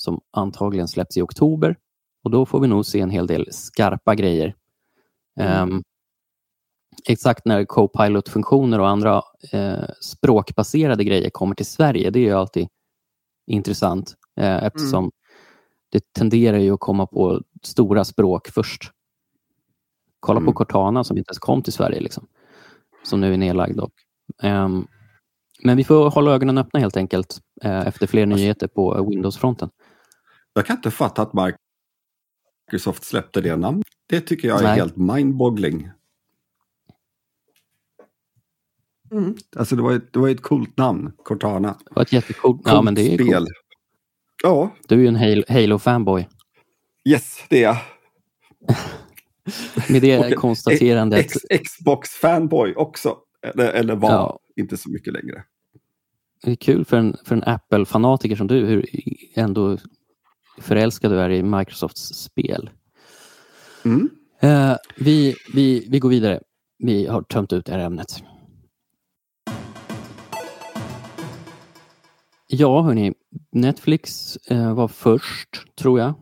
som antagligen släpps i oktober. Och då får vi nog se en hel del skarpa grejer. Mm. Um, exakt när Copilot-funktioner och andra eh, språkbaserade grejer kommer till Sverige, det är ju alltid intressant eh, eftersom mm. det tenderar ju att komma på stora språk först. Kolla mm. på Cortana som inte ens kom till Sverige, liksom, som nu är nedlagd. Dock. Um, men vi får hålla ögonen öppna helt enkelt eh, efter fler nyheter på Windows-fronten. Jag kan inte fatta att Microsoft släppte det namnet. Det tycker jag är Nej. helt mindboggling. Mm. Alltså det var, ett, det var ett coolt namn, Cortana. Det var ett jättecoolt ja, men det är spel. Coolt. Ja. Du är ju en Halo-fanboy. yes, det är jag. Med det konstaterandet. Xbox-fanboy också. Eller, eller var, ja. inte så mycket längre. Det är kul för en, för en Apple-fanatiker som du, hur ändå förälskad du är i Microsofts spel. Mm. Uh, vi, vi, vi går vidare. Vi har tömt ut det här ämnet. Ja, hörni. Netflix uh, var först, tror jag,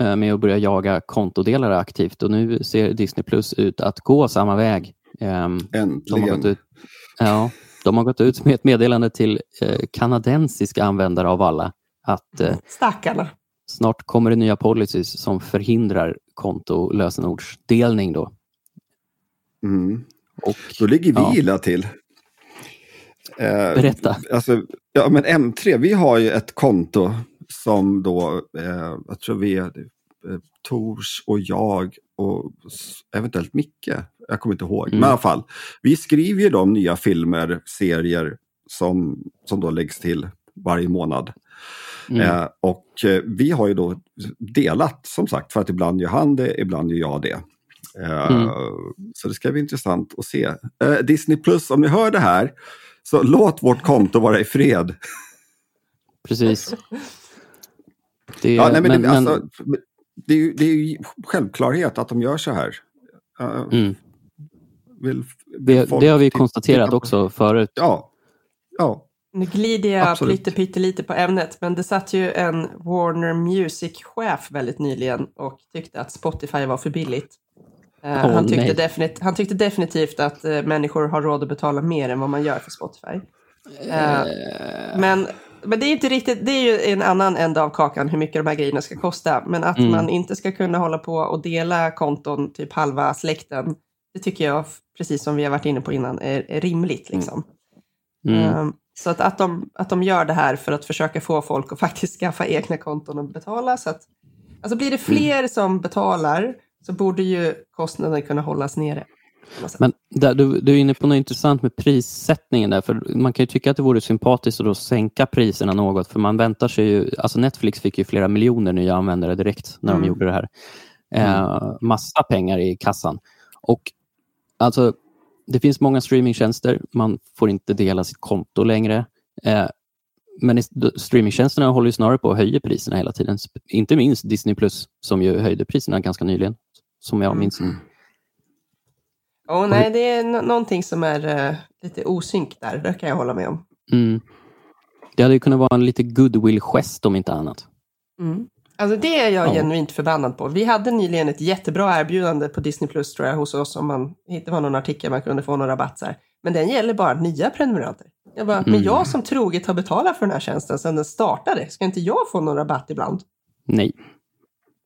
uh, med att börja jaga kontodelare aktivt och nu ser Disney Plus ut att gå samma väg. Äntligen. De har, gått ut, ja, de har gått ut med ett meddelande till kanadensiska användare av alla att Stackarna. Snart kommer det nya policies som förhindrar konto och lösenordsdelning. Då. Mm. Och, då ligger vi ja. illa till. Eh, Berätta. Alltså, ja, men M3, vi har ju ett konto som då, eh, jag tror vi är eh, Tors och jag och eventuellt Micke. Jag kommer inte ihåg. Mm. Men i alla fall, vi skriver ju de nya filmer, serier som, som då läggs till varje månad. Mm. Eh, och eh, vi har ju då delat som sagt för att ibland gör han det, ibland gör jag det. Eh, mm. Så det ska bli intressant att se. Eh, Disney Plus, om ni hör det här, så låt vårt konto vara i fred. Precis. Det, ja, nej, men, men, det, alltså, det, är ju, det är ju självklarhet att de gör så här. Mm. Vill, vill det, det, har vi konstaterat också förut. Ja. ja. Nu glider jag lite pyttelite på ämnet, men det satt ju en Warner Music-chef väldigt nyligen och tyckte att Spotify var för billigt. Uh, oh, han, tyckte definit han tyckte definitivt att uh, människor har råd att betala mer än vad man gör för Spotify. Uh, men, men det är inte riktigt, det är ju en annan ända av kakan hur mycket de här grejerna ska kosta. Men att mm. man inte ska kunna hålla på och dela konton, typ halva släkten, det tycker jag, precis som vi har varit inne på innan, är, är rimligt. Liksom. Mm. Um, så att, att, de, att de gör det här för att försöka få folk att faktiskt skaffa egna konton och betala. Så att, alltså blir det fler mm. som betalar så borde ju kostnaden kunna hållas nere. Men där, du, du är inne på något intressant med prissättningen där, för man kan ju tycka att det vore sympatiskt att då sänka priserna något, för man väntar sig ju, alltså Netflix fick ju flera miljoner nya användare direkt när mm. de gjorde det här. Eh, mm. massa pengar i kassan. Och alltså, det finns många streamingtjänster, man får inte dela sitt konto längre. Eh, men streamingtjänsterna håller ju snarare på att höja priserna hela tiden. Inte minst Disney Plus som ju höjde priserna ganska nyligen, som jag minns. Mm. Oh, nej, det är någonting som är uh, lite osynk där, det kan jag hålla med om. Mm. Det hade kunnat vara en lite goodwill-gest om inte annat. Mm. Alltså det är jag ja. genuint förbannad på. Vi hade nyligen ett jättebra erbjudande på Disney Plus tror jag hos oss om man, det var någon artikel man kunde få några rabatter. Men den gäller bara nya prenumeranter. Jag bara, mm. men jag som troget har betalat för den här tjänsten sedan den startade, ska inte jag få någon rabatt ibland? Nej.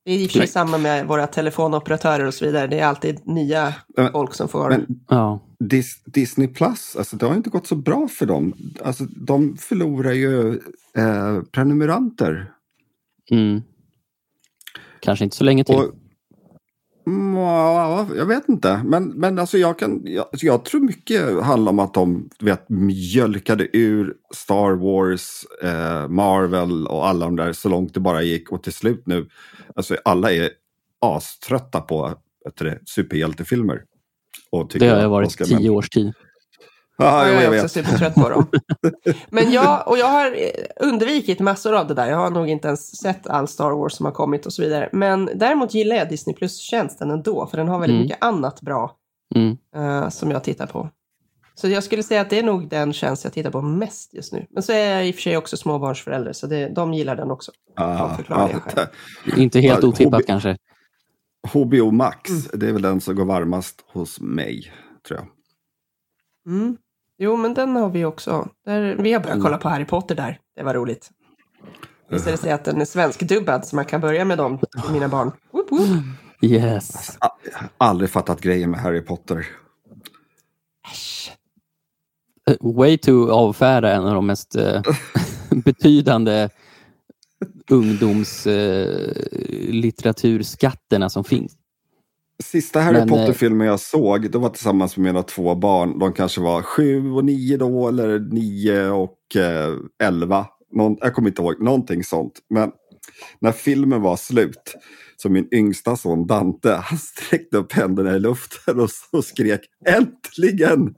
Det är i och för sig samma med våra telefonoperatörer och så vidare. Det är alltid nya men, folk som får... Men, ja. Dis, Disney Plus, alltså, det har inte gått så bra för dem. Alltså, de förlorar ju eh, prenumeranter. Mm. Kanske inte så länge till. Och, Ja, jag vet inte. Men, men alltså jag, kan, jag, alltså jag tror mycket handlar om att de vet, mjölkade ur Star Wars, eh, Marvel och alla de där så långt det bara gick. Och till slut nu, alltså alla är aströtta på det, superhjältefilmer. Och det har jag varit tio års tid. Ja, jag, jag är också supertrött på dem. Men jag, och jag har undvikit massor av det där. Jag har nog inte ens sett all Star Wars som har kommit och så vidare. Men däremot gillar jag Disney Plus-tjänsten ändå, för den har väldigt mm. mycket annat bra mm. uh, som jag tittar på. Så jag skulle säga att det är nog den tjänst jag tittar på mest just nu. Men så är jag i och för sig också småbarnsförälder, så det, de gillar den också. Ah, ja, inte helt otippat HB, kanske. HBO Max, mm. det är väl den som går varmast hos mig, tror jag. Mm. Jo, men den har vi också. Där, vi har börjat kolla på Harry Potter där. Det var roligt. Visade sig att den är svenskdubbad så man kan börja med dem till mina barn. Woop, woop. Yes. Har aldrig fattat grejen med Harry Potter. Äsch. Eh, way to avfärda en av de mest uh, betydande ungdomslitteraturskatterna uh, som finns. Sista Harry eh, Potter-filmen jag såg, det var tillsammans med mina två barn. De kanske var sju och nio då, eller nio och eh, elva. Någon, jag kommer inte ihåg, någonting sånt. Men när filmen var slut, så min yngsta son Dante, han sträckte upp händerna i luften och, och skrek äntligen!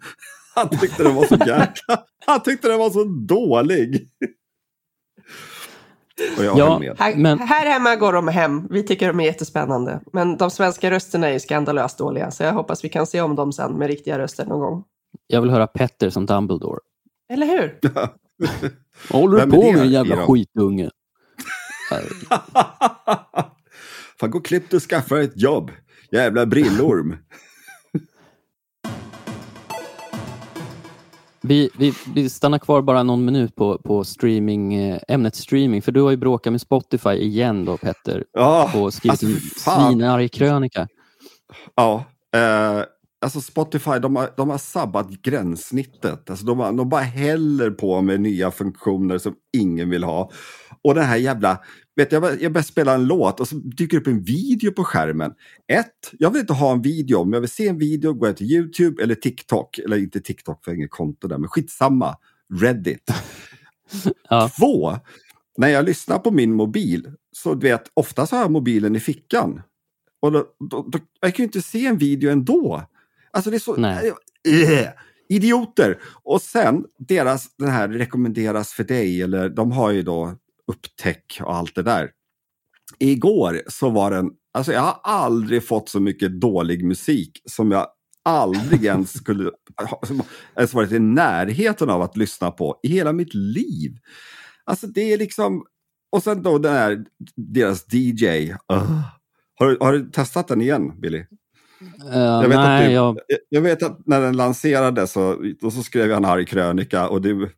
Han tyckte den var så jäkla... Han tyckte den var så dålig. Ja, här, men... här hemma går de hem. Vi tycker de är jättespännande. Men de svenska rösterna är skandalöst dåliga. Så jag hoppas vi kan se om dem sen med riktiga röster någon gång. Jag vill höra Petter som Dumbledore. Eller hur? Vad håller du på med jävla skitunge? Fan, gå och klipp och skaffa ett jobb. Jävla brillorm. Vi, vi, vi, stannar kvar bara någon minut på, på streaming, eh, ämnet streaming, för du har ju bråkat med Spotify igen då Petter. Ja, och skrivit alltså, en svinarg krönika. Ja, eh, alltså Spotify de har, de har sabbat gränssnittet. Alltså de, har, de bara häller på med nya funktioner som ingen vill ha. Och den här jävla Vet jag, jag börjar spela en låt och så dyker upp en video på skärmen. Ett, jag vill inte ha en video. Om jag vill se en video går jag till YouTube eller TikTok. Eller inte TikTok för jag har inget konto där, men skitsamma. Reddit. ja. Två, när jag lyssnar på min mobil så vet oftast har jag mobilen i fickan. Och då, då, då, jag kan ju inte se en video ändå. Alltså det är så... Nej. Äh, idioter! Och sen deras, den här rekommenderas för dig, eller de har ju då upptäck och allt det där. Igår så var den, alltså jag har aldrig fått så mycket dålig musik som jag aldrig ens skulle ens varit i närheten av att lyssna på i hela mitt liv. Alltså det är liksom, och sen då den här, deras DJ. Uh. Har, du, har du testat den igen, Billy? Uh, jag, vet nej, du, jag... jag... vet att när den lanserades så, då så skrev jag en arg krönika och du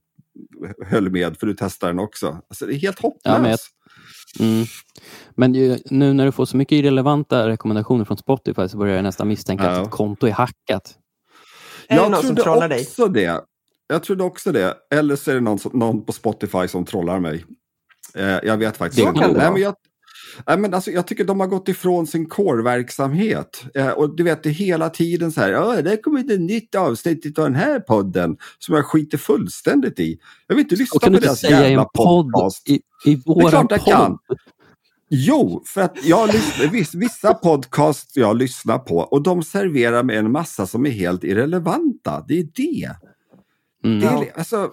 höll med för du testade den också. Alltså, det är helt hopplöst. Ja, mm. men ju, nu när du får så mycket irrelevanta rekommendationer från Spotify så börjar jag nästan misstänka ja. att ditt konto är hackat. Är jag det någon som trollar dig? Det. Jag trodde också det. Eller så är det någon, någon på Spotify som trollar mig. Eh, jag vet faktiskt inte. Nej, men jag, Nej, men alltså, jag tycker de har gått ifrån sin core-verksamhet. Eh, och du vet, det hela tiden så här, det kommer ett nytt avsnitt av den här podden som jag skiter fullständigt i. Jag vill inte lyssna på deras jävla podcast. I, i våra det är klart jag podd. kan. Jo, för att jag lyssnar, vissa podcast jag lyssnar på och de serverar mig en massa som är helt irrelevanta. Det är det. Mm. det är, alltså,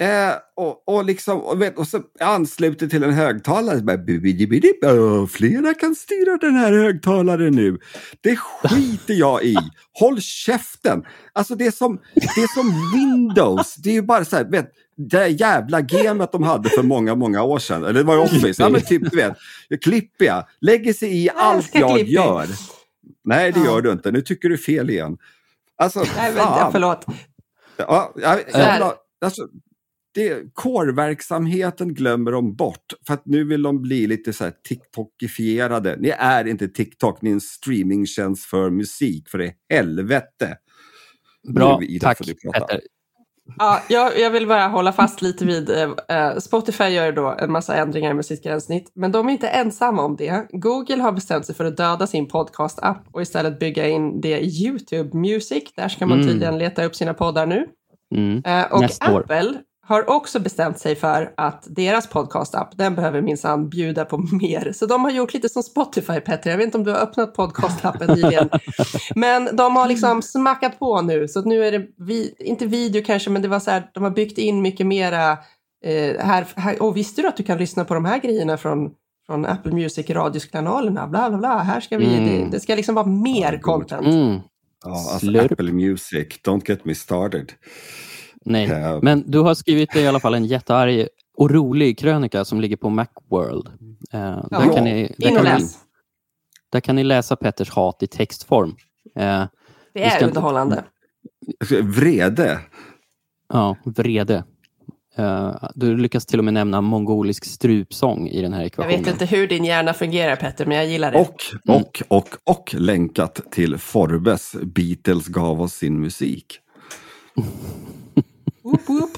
Eh, och, och, liksom, och, vet, och så ansluter till en högtalare. Bara, flera kan styra den här högtalaren nu. Det skiter jag i. Håll käften! Alltså det är som, det är som Windows. Det är ju bara så här, vet, det jävla gamet de hade för många, många år sedan. Eller det var ju Office. Ja, men typ, du vet, Klippiga. Lägger sig i allt jag gör. Nej, det gör du inte. Nu tycker du fel igen. Alltså, Nej, men, förlåt. Ja, jag, jag, jag, alltså, det, core-verksamheten glömmer de bort för att nu vill de bli lite så här TikTokifierade. Ni är inte TikTok, ni är en streamingtjänst för musik, för det är helvete. Bra, tack Petter. Ja, jag, jag, vill bara hålla fast lite vid, eh, Spotify gör då en massa ändringar i musikgränssnitt, men de är inte ensamma om det. Google har bestämt sig för att döda sin podcast-app och istället bygga in det i YouTube Music. Där ska man mm. tydligen leta upp sina poddar nu. Mm. Eh, och Nästa Apple år har också bestämt sig för att deras podcast-app, den behöver minsann bjuda på mer. Så de har gjort lite som Spotify, Petter. Jag vet inte om du har öppnat podcast-appen nyligen. men de har liksom smackat på nu, så nu är det, vi, inte video kanske, men det var så här, de har byggt in mycket mera eh, här, här, och visste du att du kan lyssna på de här grejerna från, från Apple Music, radiokanalerna, bla bla bla. Här ska vi, mm. det, det, ska liksom vara mer content. Mm. Ja, alltså Apple Music, don't get me started. Nej, men du har skrivit i alla fall en jättearg och rolig krönika som ligger på Macworld. Ja, där, kan ni, där, kan ni, där kan ni läsa Petters hat i textform. Uh, det är underhållande. Vrede. Ja, vrede. Uh, du lyckas till och med nämna mongolisk strupsång i den här ekvationen. Jag vet inte hur din hjärna fungerar Petter, men jag gillar det. Och, och, och, och länkat till Forbes. Beatles gav oss sin musik. Woop, woop.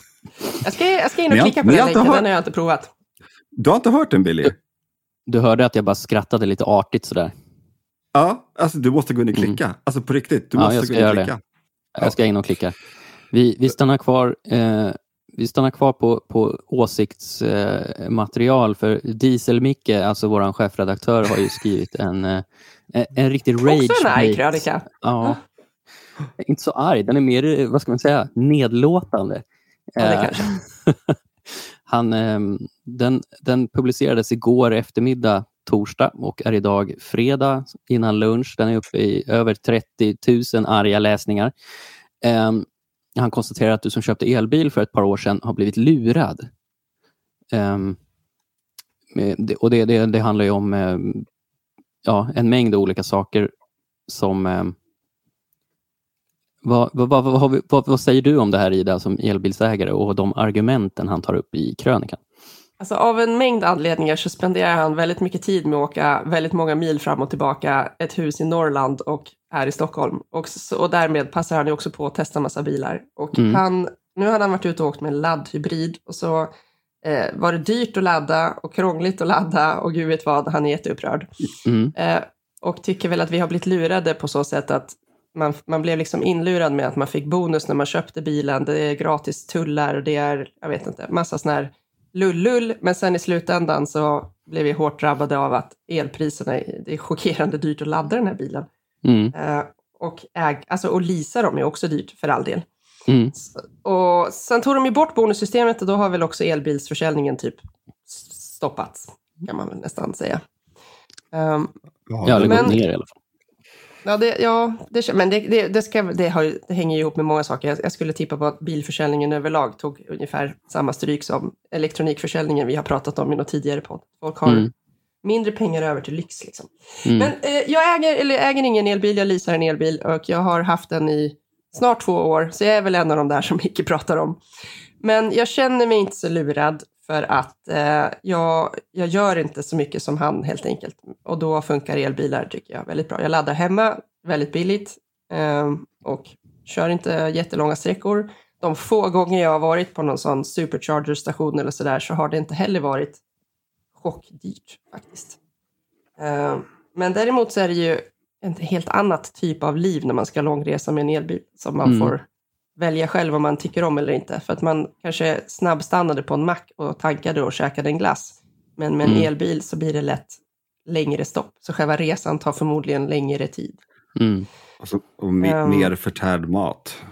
Jag, ska, jag ska in och klicka på den länken, hört... den har jag inte provat. Du har inte hört den Billy? Du hörde att jag bara skrattade lite artigt sådär. Ja, alltså du måste gå in och klicka. Mm. Alltså på riktigt, du ja, måste gå in och klicka. Det. Jag ska in och klicka. Vi, vi stannar kvar, eh, vi stannar kvar på, på åsiktsmaterial eh, för Diesel-Micke, alltså vår chefredaktör, har ju skrivit en, eh, en riktig rage Också en arg krönika. Ja, inte så arg, den är mer, vad ska man säga, nedlåtande. Ja, det eh. Han, ehm, den, den publicerades igår eftermiddag, torsdag och är idag fredag innan lunch. Den är uppe i över 30 000 arga läsningar. Um, han konstaterar att du som köpte elbil för ett par år sedan har blivit lurad. Um, och det, det, det, handlar ju om ja, en mängd olika saker som vad, vad, vad, vad, säger du om det här Ida som elbilsägare och de argumenten han tar upp i krönikan? Alltså, av en mängd anledningar så spenderar han väldigt mycket tid med att åka väldigt många mil fram och tillbaka, ett hus i Norrland och här i Stockholm. Och, och därmed passar han ju också på att testa massa bilar. Och mm. han, nu hade han varit ute och åkt med en laddhybrid och så eh, var det dyrt att ladda och krångligt att ladda och gud vet vad, han är jätteupprörd. Mm. Eh, och tycker väl att vi har blivit lurade på så sätt att man, man blev liksom inlurad med att man fick bonus när man köpte bilen. Det är gratis tullar och det är, jag vet inte, massa sån här lullull. Men sen i slutändan så blev vi hårt drabbade av att elpriserna, det är chockerande dyrt att ladda den här bilen. Mm. Uh, och, äg, alltså, och leasa dem är också dyrt för all del. Mm. Och sen tog de ju bort bonussystemet och då har väl också elbilsförsäljningen typ stoppats, kan man väl nästan säga. Um, ja, det går ner i alla fall. Ja, det, ja det, men det, det, det, ska, det, har, det hänger ihop med många saker. Jag, jag, skulle tippa på att bilförsäljningen överlag tog ungefär samma stryk som elektronikförsäljningen vi har pratat om i något tidigare podd. Folk har mm. mindre pengar över till lyx. Liksom. Mm. Men eh, jag äger, eller äger ingen elbil, jag leasar en elbil och jag har haft den i snart två år, så jag är väl en av de där som Micke pratar om. Men jag känner mig inte så lurad för att eh, jag, jag gör inte så mycket som han helt enkelt. Och då funkar elbilar tycker jag väldigt bra. Jag laddar hemma väldigt billigt eh, och kör inte jättelånga sträckor. De få gånger jag har varit på någon sån supercharger-station eller sådär så har det inte heller varit chockdyrt faktiskt. Eh, men däremot så är det ju en helt annat typ av liv när man ska långresa med en elbil som man mm. får välja själv om man tycker om eller inte. För att man kanske snabbstannade på en mack och tankade och käkade en glass. Men med en mm. elbil så blir det lätt längre stopp. Så själva resan tar förmodligen längre tid. Mm. Alltså, och me um, mer förtärd mat.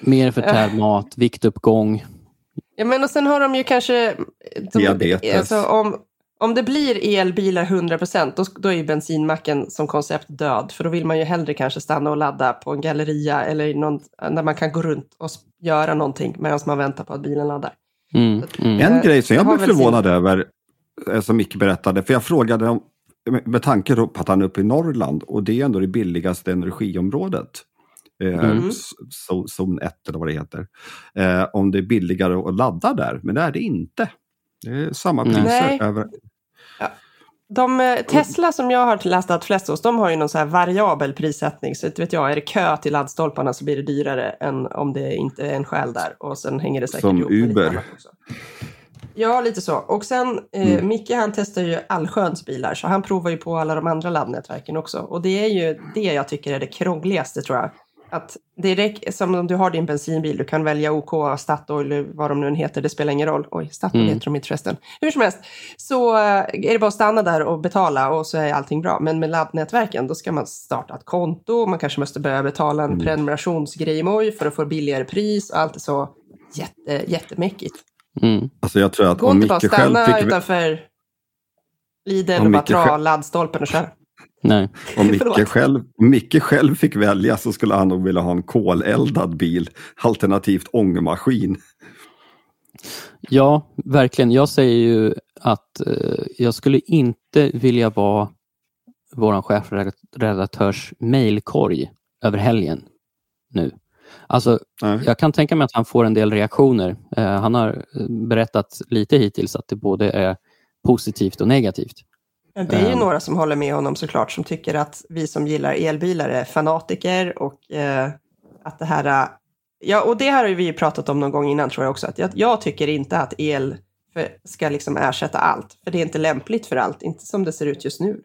Mer förtärd uh, mat, viktuppgång. Ja, men och sen har de ju kanske... De, Diabetes. Alltså, om, om det blir elbilar 100 då, då är ju bensinmacken som koncept död. För då vill man ju hellre kanske stanna och ladda på en galleria eller någon, där man kan gå runt och göra någonting medan man väntar på att bilen laddar. Mm, mm. En grej som jag blev förvånad sin... över, eh, som Micke berättade, för jag frågade om, med tanke på att han är uppe i Norrland och det är ändå det billigaste energiområdet. Eh, mm. Zon 1 eller vad det heter. Eh, om det är billigare att ladda där, men det är det inte. Det är samma priser Nej. över... Ja. De, eh, Tesla som jag har lastat flest hos, de har ju någon så här variabel prissättning. Så vet jag, är det kö till laddstolparna så blir det dyrare än om det inte är en själ där. Och sen hänger det säkert Som ihop Uber. Ja, lite så. Och sen, eh, mm. Micke han testar ju allsköns bilar, så han provar ju på alla de andra laddnätverken också. Och det är ju det jag tycker är det krångligaste tror jag. Att det räcker, som om du har din bensinbil, du kan välja OK, Statoil, vad de nu heter, det spelar ingen roll. Oj, Statoil mm. heter de inte förresten. Hur som helst, så eh, är det bara att stanna där och betala och så är allting bra. Men med laddnätverken, då ska man starta ett konto, man kanske måste börja betala en mm. prenumerationsgrej för att få billigare pris och allt är så jätte, jättemäckigt. Mm. Alltså jag tror att Gå inte bara stanna fick... utanför Lidl och bara dra själv... laddstolpen och köra. Nej. Om Micke själv, Micke själv fick välja så skulle han nog vilja ha en koleldad bil, alternativt ångmaskin. Ja, verkligen. Jag säger ju att eh, jag skulle inte vilja vara vår chefredaktörs mejlkorg över helgen nu. Alltså, Nej. jag kan tänka mig att han får en del reaktioner. Eh, han har eh, berättat lite hittills att det både är positivt och negativt. Det är ju um, några som håller med honom såklart, som tycker att vi som gillar elbilar är fanatiker och eh, att det här... Eh, ja, och det här har vi ju pratat om någon gång innan tror jag också, att jag, jag tycker inte att el för, ska liksom ersätta allt, för det är inte lämpligt för allt, inte som det ser ut just nu.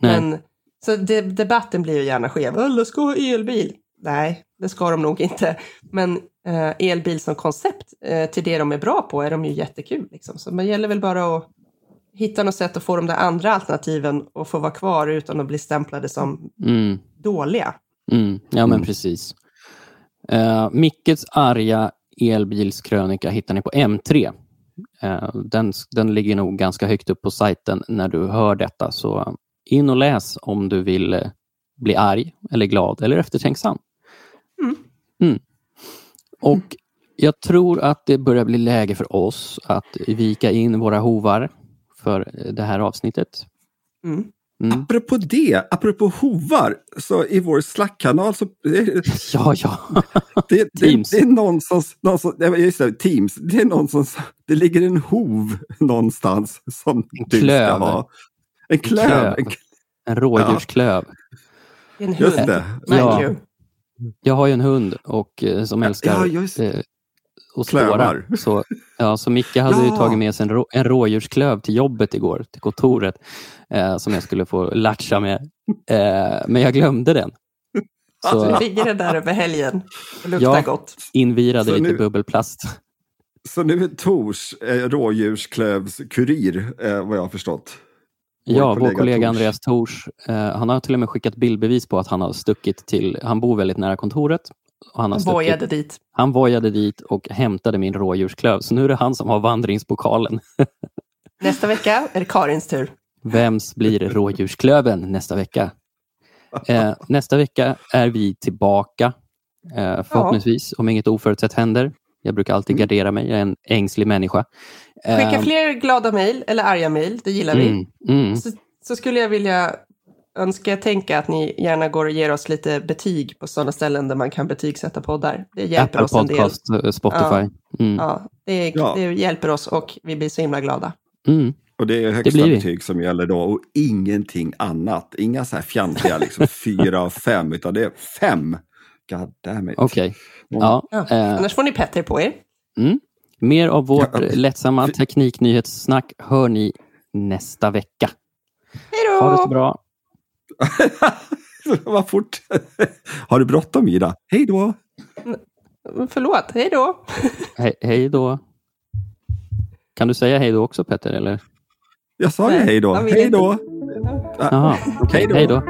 Nej. Men, så de, debatten blir ju gärna skev, alla ska ha elbil. Nej, det ska de nog inte. Men eh, elbil som koncept, eh, till det de är bra på, är de ju jättekul. Liksom. Så det gäller väl bara att hitta något sätt att få de där andra alternativen att få vara kvar utan att bli stämplade som mm. dåliga. Mm. Ja, men precis. Uh, Mickes arga elbilskrönika hittar ni på M3. Uh, eh, den, den ligger nog ganska högt upp på sajten när du hör detta, så in och läs om du vill uh, bli arg, eller glad eller eftertänksam. Mm. Mm. Och jag tror att det börjar bli läge för oss att vika in våra hovar för det här avsnittet. Mm. Mm. Apropå det, apropå hovar, så i vår Slack-kanal så... ja, ja. det, Teams. Det, det, är någon som... Någon som just det, Teams. Det är någon som... Det ligger en hov någonstans som en du klöv. ska ha. En klöv. En, klöv. en rådjursklöv. Ja. En hund. Just det. Ja. Jag har ju en hund och, eh, som älskar ja, och spåra. Så, ja, så Micke hade ja. ju tagit med sig en, rå, en rådjursklöv till jobbet igår, till kontoret, eh, som jag skulle få latcha med. Eh, men jag glömde den. Så, så ligger den där över helgen och luktar ja, gott. invirade så lite nu, bubbelplast. Så nu är Tors eh, rådjursklövskurir, eh, vad jag har förstått. Vår ja, kollega vår kollega Tors. Andreas Tors. Eh, han har till och med skickat bildbevis på att han har stuckit till, han bor väldigt nära kontoret han, vojade dit. Han vojade dit och hämtade min rådjursklöv. Så nu är det han som har vandringspokalen. nästa vecka är det Karins tur. Vems blir rådjursklöven nästa vecka? Eh, nästa vecka är vi tillbaka. Eh, förhoppningsvis, om inget oförutsett händer. Jag brukar alltid mm. gardera mig, jag är en ängslig människa. Skicka eh, fler glada mejl eller arga mejl, det gillar vi. Mm, mm. Så, så, skulle jag vilja önska tänka att ni gärna går och ger oss lite betyg på sådana ställen där man kan betygsätta poddar. Det hjälper Apple oss en Podcast, del. Eh, Spotify. Ja, mm. ja, det, ja, det, hjälper oss och vi blir så himla glada. Mm. Och det är högsta det betyg som gäller då och ingenting annat. Inga så här fjantiga liksom fyra av fem, utan det är fem. God damn it. Okej. Okay. Ja, ja. Eh. Annars får ni Petter på er. Mm. Mer av vårt ja. lättsamma tekniknyhetssnack hör ni nästa vecka. Hej då! Ha det så bra. Vad fort. Har du bråttom Ida? Hej då! Förlåt, hej då! He hej då. Kan du säga hej då också Petter? Eller? Jag sa ju hej då. Hej då! Hej då.